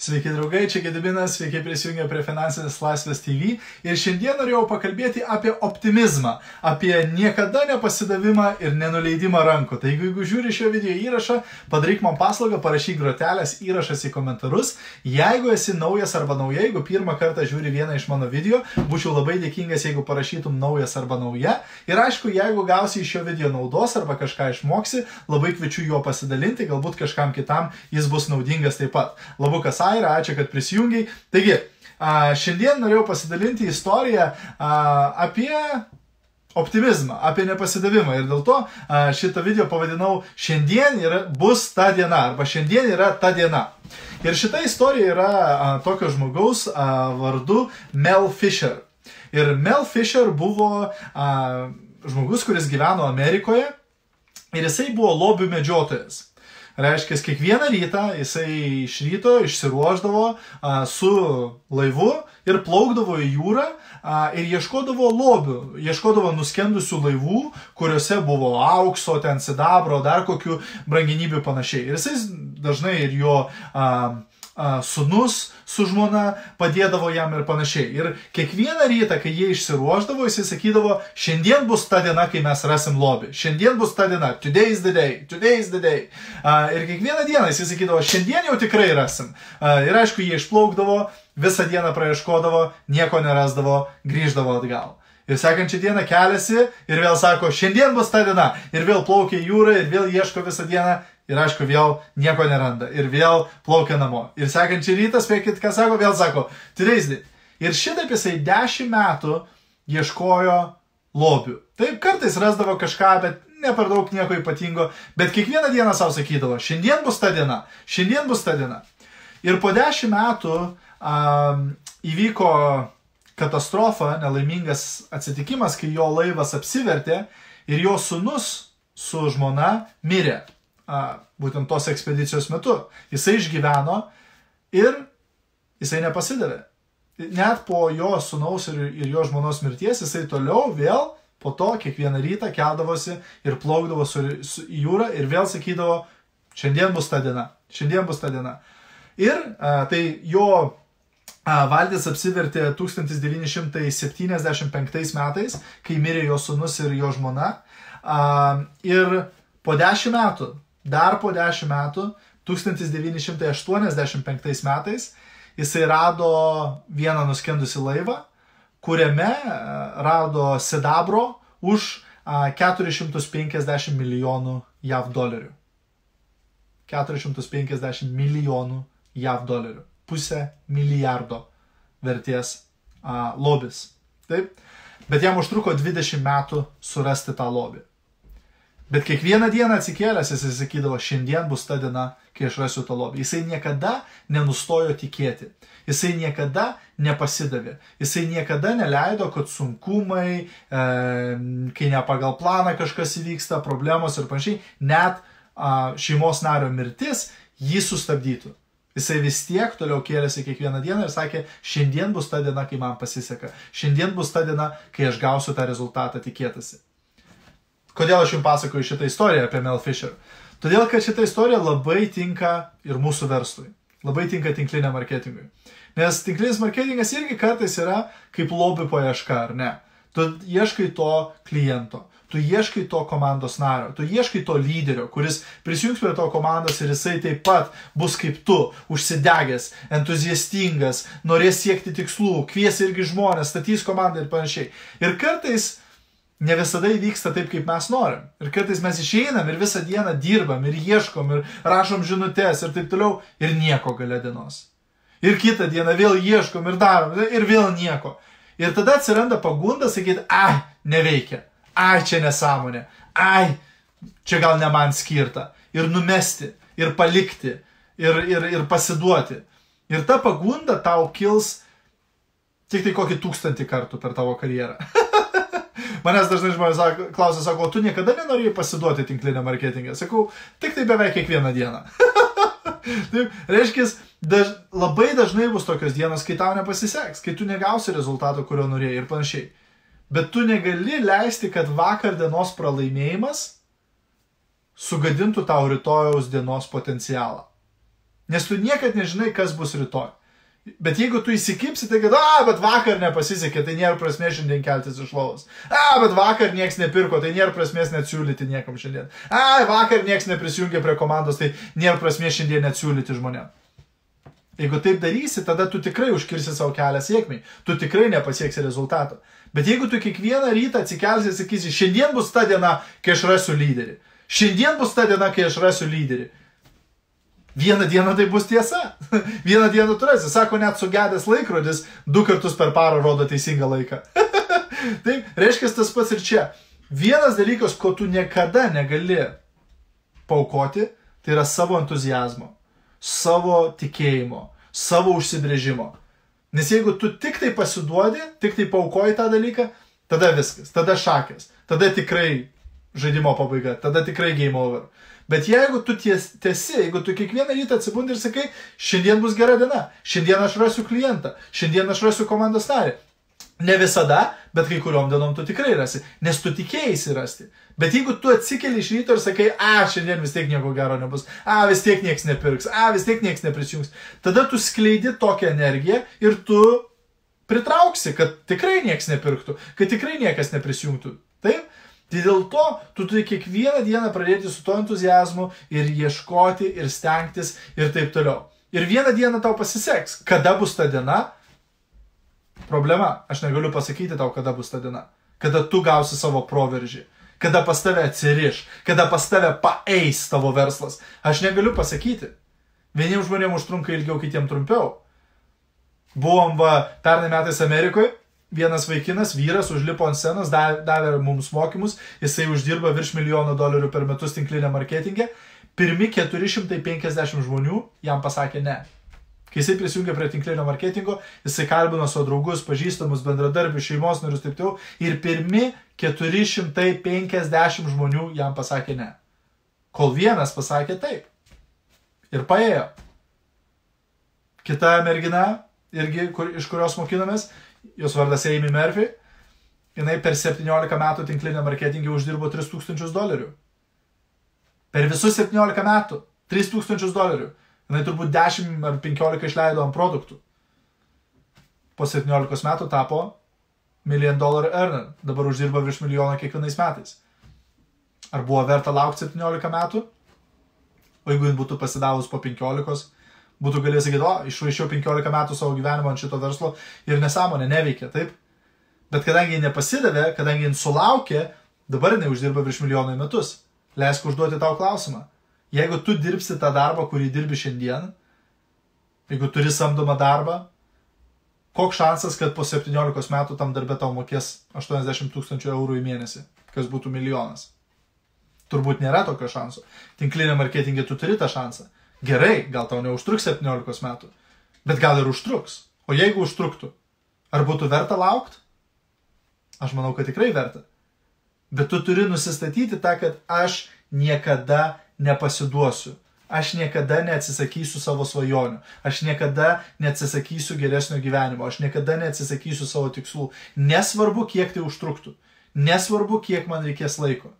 Sveiki draugai, čia Gedibinas, sveiki prisijungę prie Finansinės laisvės TV. Ir šiandien norėjau pakalbėti apie optimizmą, apie niekada nepasidavimą ir nenuleidimą rankų. Tai jeigu žiūri šio video įrašą, padaryk man paslaugą, parašyk grotelės įrašas į komentarus. Jeigu esi naujas arba nauja, jeigu pirmą kartą žiūri vieną iš mano video, būčiau labai dėkingas, jeigu parašytum naujas arba nauja. Ir aišku, jeigu gausi iš šio video naudos arba kažką išmoksi, labai kviečiu juo pasidalinti, galbūt kažkam kitam jis bus naudingas taip pat. Labukas Aira, ačiū, kad prisijungiai. Taigi, šiandien norėjau pasidalinti istoriją apie optimizmą, apie nepasidavimą. Ir dėl to šitą video pavadinau Šiandien yra, bus ta diena arba Šiandien yra ta diena. Ir šita istorija yra a, tokio žmogaus a, vardu Mel Fisher. Ir Mel Fisher buvo a, žmogus, kuris gyveno Amerikoje ir jisai buvo lobių medžiotojas. Reiškia, kiekvieną rytą jisai iš ryto išsiruoždavo a, su laivu ir plaukdavo į jūrą a, ir ieškodavo lobių, ieškodavo nuskendusių laivų, kuriuose buvo aukso, ten sidabro, dar kokių branginybių panašiai. Ir jisai dažnai ir jo a, sunus su žmona padėdavo jam ir panašiai. Ir kiekvieną rytą, kai jie išsiruoždavo, jis sakydavo, šiandien bus ta diena, kai mes rasim lobį. Šiandien bus ta diena, today is the day, today is the day. Ir kiekvieną dieną jis sakydavo, šiandien jau tikrai rasim. Ir aišku, jie išplaukdavo, visą dieną praieškodavo, nieko nerasdavo, grįždavo atgal. Ir sekančią dieną keliasi ir vėl sako, šiandien bus ta diena. Ir vėl plaukia į jūrą ir vėl ieško visą dieną ir aišku, vėl nieko neranda. Ir vėl plaukia namo. Ir sekančią rytą, spėkit, ką sako, vėl sako, trisdė. Ir šitaip jisai dešimt metų ieškojo lobių. Taip, kartais rasdavo kažką, bet ne per daug nieko ypatingo, bet kiekvieną dieną savo sakydavo, šiandien bus ta diena, šiandien bus ta diena. Ir po dešimt metų um, įvyko katastrofa, nelaimingas atsitikimas, kai jo laivas apsivertė ir jo sunus su žmona mirė a, būtent tos ekspedicijos metu. Jisai išgyveno ir jisai nepasidavė. Net po jo sunaus ir, ir jo žmonos mirties jisai toliau vėl po to kiekvieną rytą keldavosi ir plaukdavo su, su, į jūrą ir vėl sakydavo, šiandien bus ta diena, šiandien bus ta diena. Ir a, tai jo a, valdys apsivertė 1975 metais, kai mirė jo sunus ir jo žmona. A, ir po dešimt metų Dar po 10 metų, 1985 metais, jisai rado vieną nuskendusi laivą, kuriame e, rado sidabro už 450 milijonų JAV dolerių. 450 milijonų JAV dolerių. Pusę milijardo vertės a, lobis. Taip? Bet jam užtruko 20 metų surasti tą lobį. Bet kiekvieną dieną atsikėlęs jisai sakydavo, šiandien bus ta diena, kai aš rasiu tą lobį. Jisai niekada nenustojo tikėti. Jisai niekada nepasidavė. Jisai niekada neleido, kad sunkumai, e, kai ne pagal planą kažkas įvyksta, problemos ir panašiai, net a, šeimos nario mirtis jį sustabdytų. Jisai vis tiek toliau kėlėsi kiekvieną dieną ir sakė, šiandien bus ta diena, kai man pasiseka. Šiandien bus ta diena, kai aš gausiu tą rezultatą tikėtasi. Kodėl aš jums pasakoju šitą istoriją apie Mel Fisher? Todėl, kad šitą istoriją labai tinka ir mūsų verslui. Labai tinka tinkliniam marketingui. Nes tinklinis marketingas irgi kartais yra kaip lobių paieška, ar ne? Tu ieškai to kliento, tu ieškai to komandos nario, tu ieškai to lyderio, kuris prisijungs prie to komandos ir jisai taip pat bus kaip tu, užsidegęs, entuziastingas, norės siekti tikslų, kvies irgi žmonės, statys komandą ir panašiai. Ir kartais ne visada įvyksta taip, kaip mes norim. Ir kartais mes išeinam ir visą dieną dirbam ir ieškom ir rašom žinutės ir taip toliau ir nieko gale dienos. Ir kitą dieną vėl ieškom ir darom ir vėl nieko. Ir tada atsiranda pagunda sakyti, ai, neveikia, ai, čia nesąmonė, ai, čia gal ne man skirta. Ir numesti, ir palikti, ir, ir, ir pasiduoti. Ir ta pagunda tau kils tik tai kokį tūkstantį kartų per tavo karjerą. Manęs dažnai žmonės sako, klausia, sako, tu niekada nenorėjai pasiduoti tinklinę marketingą. Sakau, tik tai beveik kiekvieną dieną. Taip, reiškia, daž, labai dažnai bus tokios dienos, kai tau nepasiseks, kai tu negausi rezultato, kurio norėjai ir panašiai. Bet tu negali leisti, kad vakar dienos pralaimėjimas sugadintų tau rytojaus dienos potencialą. Nes tu niekad nežinai, kas bus rytoj. Bet jeigu tu įsikipsi, tai kad, a, bet vakar nepasisekė, tai nėra prasmės šiandien keltis iš lovos. A, bet vakar niekas nepirko, tai nėra prasmės net siūlyti niekam šiandien. A, vakar niekas neprisijungė prie komandos, tai nėra prasmės šiandien net siūlyti žmonėm. Jeigu taip darysi, tada tu tikrai užkirsi savo kelią sėkmiai. Tu tikrai nepasieksi rezultato. Bet jeigu tu kiekvieną rytą atsikelsi ir sakysi, šiandien bus ta diena, kai aš rasiu lyderį. Šiandien bus ta diena, kai aš rasiu lyderį. Vieną dieną tai bus tiesa. Vieną dieną turėsi. Sako, net sugedęs laikrodis du kartus per parą rodo teisingą laiką. Taip, reiškia tas pats ir čia. Vienas dalykas, ko tu niekada negali paukoti, tai yra savo entuzijazmo, savo tikėjimo, savo užsibrėžimo. Nes jeigu tu tik tai pasiduodi, tik tai paukoji tą dalyką, tada viskas, tada šakės, tada tikrai žaidimo pabaiga, tada tikrai game over. Bet jeigu tu ties, tiesi, jeigu tu kiekvieną rytą atsibundi ir sakai, šiandien bus gera diena, šiandien aš rasiu klientą, šiandien aš rasiu komandos narį. Ne visada, bet kai kuriuom dienom tu tikrai rasi, nes tu tikėjai rasti. Bet jeigu tu atsikeli iš ryto ir sakai, a, šiandien vis tiek nieko gero nebus, a, vis tiek niekas nepirks, a, vis tiek niekas neprisijungs, tada tu skleidi tokią energiją ir tu pritrauksi, kad tikrai niekas nepirktų, kad tikrai niekas neprisijungtų. Taip? Tai dėl to tu turi kiekvieną dieną pradėti su to entuzijazmu ir ieškoti ir stengtis ir taip toliau. Ir vieną dieną tau pasiseks. Kada bus ta diena? Problema. Aš negaliu pasakyti tau, kada bus ta diena. Kada tu gausi savo proveržį. Kada pas tave atsiriš. Kada pas tave paeis tavo verslas. Aš negaliu pasakyti. Vieniems žmonėms užtrunka ilgiau, kitiems trumpiau. Buvom va pernai metais Amerikoje vienas vaikinas, vyras, užlipo ant scenos, davė mums mokymus, jisai uždirba virš milijono dolerių per metus tinklinę marketingę. Pirmi 450 žmonių jam pasakė ne. Kai jisai prisijungė prie tinklinio marketingo, jisai kalbino savo draugus, pažįstamus, bendradarbius, šeimos narius taip toliau. Ir pirmi 450 žmonių jam pasakė ne. Kol vienas pasakė taip. Ir paėjo. Kita mergina, irgi kur, iš kurios mokinomės, jos vardas Amy Murphy, jinai per 17 metų tinklinio marketingį uždirbo 3000 dolerių. Per visus 17 metų 3000 dolerių. Jinai turbūt 10 ar 15 išleido ant produktų. Po 17 metų tapo million dollar earner. Dabar uždirba virš milijono kiekvienais metais. Ar buvo verta laukti 17 metų? O jeigu jin būtų pasidavus po 15, būtų galėjęs sakyti, o, išvaišiau 15 metų savo gyvenimo ant šito verslo ir nesąmonė neveikia, taip? Bet kadangi jie nepasidavė, kadangi jie sulaukė, dabar jinai uždirba virš milijono į metus. Leisk užduoti tau klausimą. Jeigu tu dirbsi tą darbą, kurį dirbi šiandien, jeigu turi samdomą darbą, koks šansas, kad po 17 metų tam darbė tau mokės 80 tūkstančių eurų į mėnesį, kas būtų milijonas? Turbūt nėra tokio šanso. Tinklinė marketingė tu turi tą šansą. Gerai, gal tau neužtruks 17 metų, bet gal ir užtruks. O jeigu užtruktų, ar būtų verta laukti? Aš manau, kad tikrai verta. Bet tu turi nusistatyti tą, kad aš niekada nepasiduosiu. Aš niekada neatsisakysiu savo svajonių. Aš niekada neatsisakysiu geresnio gyvenimo. Aš niekada neatsisakysiu savo tikslų. Nesvarbu, kiek tai užtruktų. Nesvarbu, kiek man reikės laiko.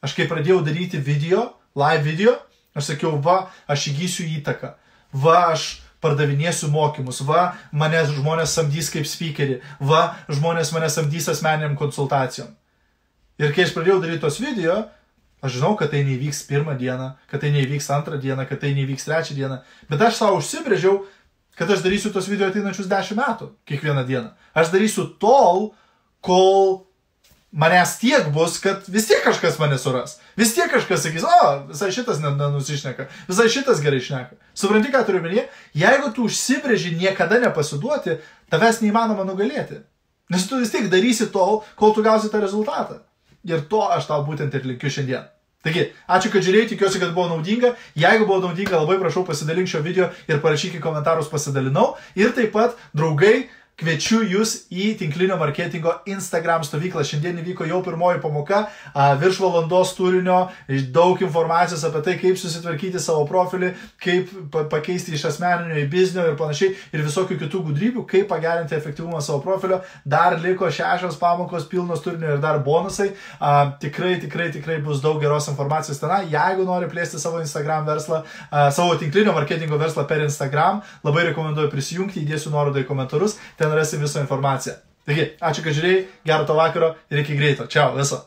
Aš kai pradėjau daryti video, live video, Aš sakiau, va, aš įgysiu įtaką, va, aš pardavinėsiu mokymus, va, mane žmonės samdys kaip speakerį, va, žmonės mane samdys asmeniniam konsultacijom. Ir kai aš pradėjau daryti tos video, aš žinau, kad tai nevyks pirmą dieną, kad tai nevyks antrą dieną, kad tai nevyks trečią dieną, bet aš savo užsibrėžiau, kad aš darysiu tos video ateinančius dešimt metų, kiekvieną dieną. Aš darysiu tol, kol manęs tiek bus, kad vis tiek kažkas mane suras. Vis tiek kažkas sakys, o, visai šitas nenusišneka, visai šitas gerai šneka. Supranti, ką turiu minėti? Jeigu tu užsibrėži niekada nepasiduoti, tavęs neįmanoma nugalėti. Nes tu vis tiek darysi tol, kol tu gausi tą rezultatą. Ir to aš tau būtent ir linkiu šiandien. Taigi, ačiū, kad žiūrėjai, tikiuosi, kad buvo naudinga. Jeigu buvo naudinga, labai prašau pasidalink šio video ir parašyk į komentarus pasidalinau. Ir taip pat, draugai, kviečiu jūs į tinklinio marketingo Instagram stovyklą. Šiandien įvyko jau pirmoji pamoka, virš valandos turinio, daug informacijos apie tai, kaip susitvarkyti savo profilį, kaip pa pakeisti iš asmeninio į biznio ir panašiai, ir visokių kitų gudrybių, kaip pagerinti efektyvumą savo profilio. Dar liko šešios pamokos, pilnos turinio ir dar bonusai. Tikrai, tikrai, tikrai bus daug geros informacijos ten. Jeigu nori plėsti savo Instagram verslą, savo tinklinio marketingo verslą per Instagram, labai rekomenduoju prisijungti, įdėsiu nuorodą į komentarus ten rasi visą informaciją. Taigi, ačiū, kad žiūrėjai, gero to vakaro ir iki greito. Čiau, viso.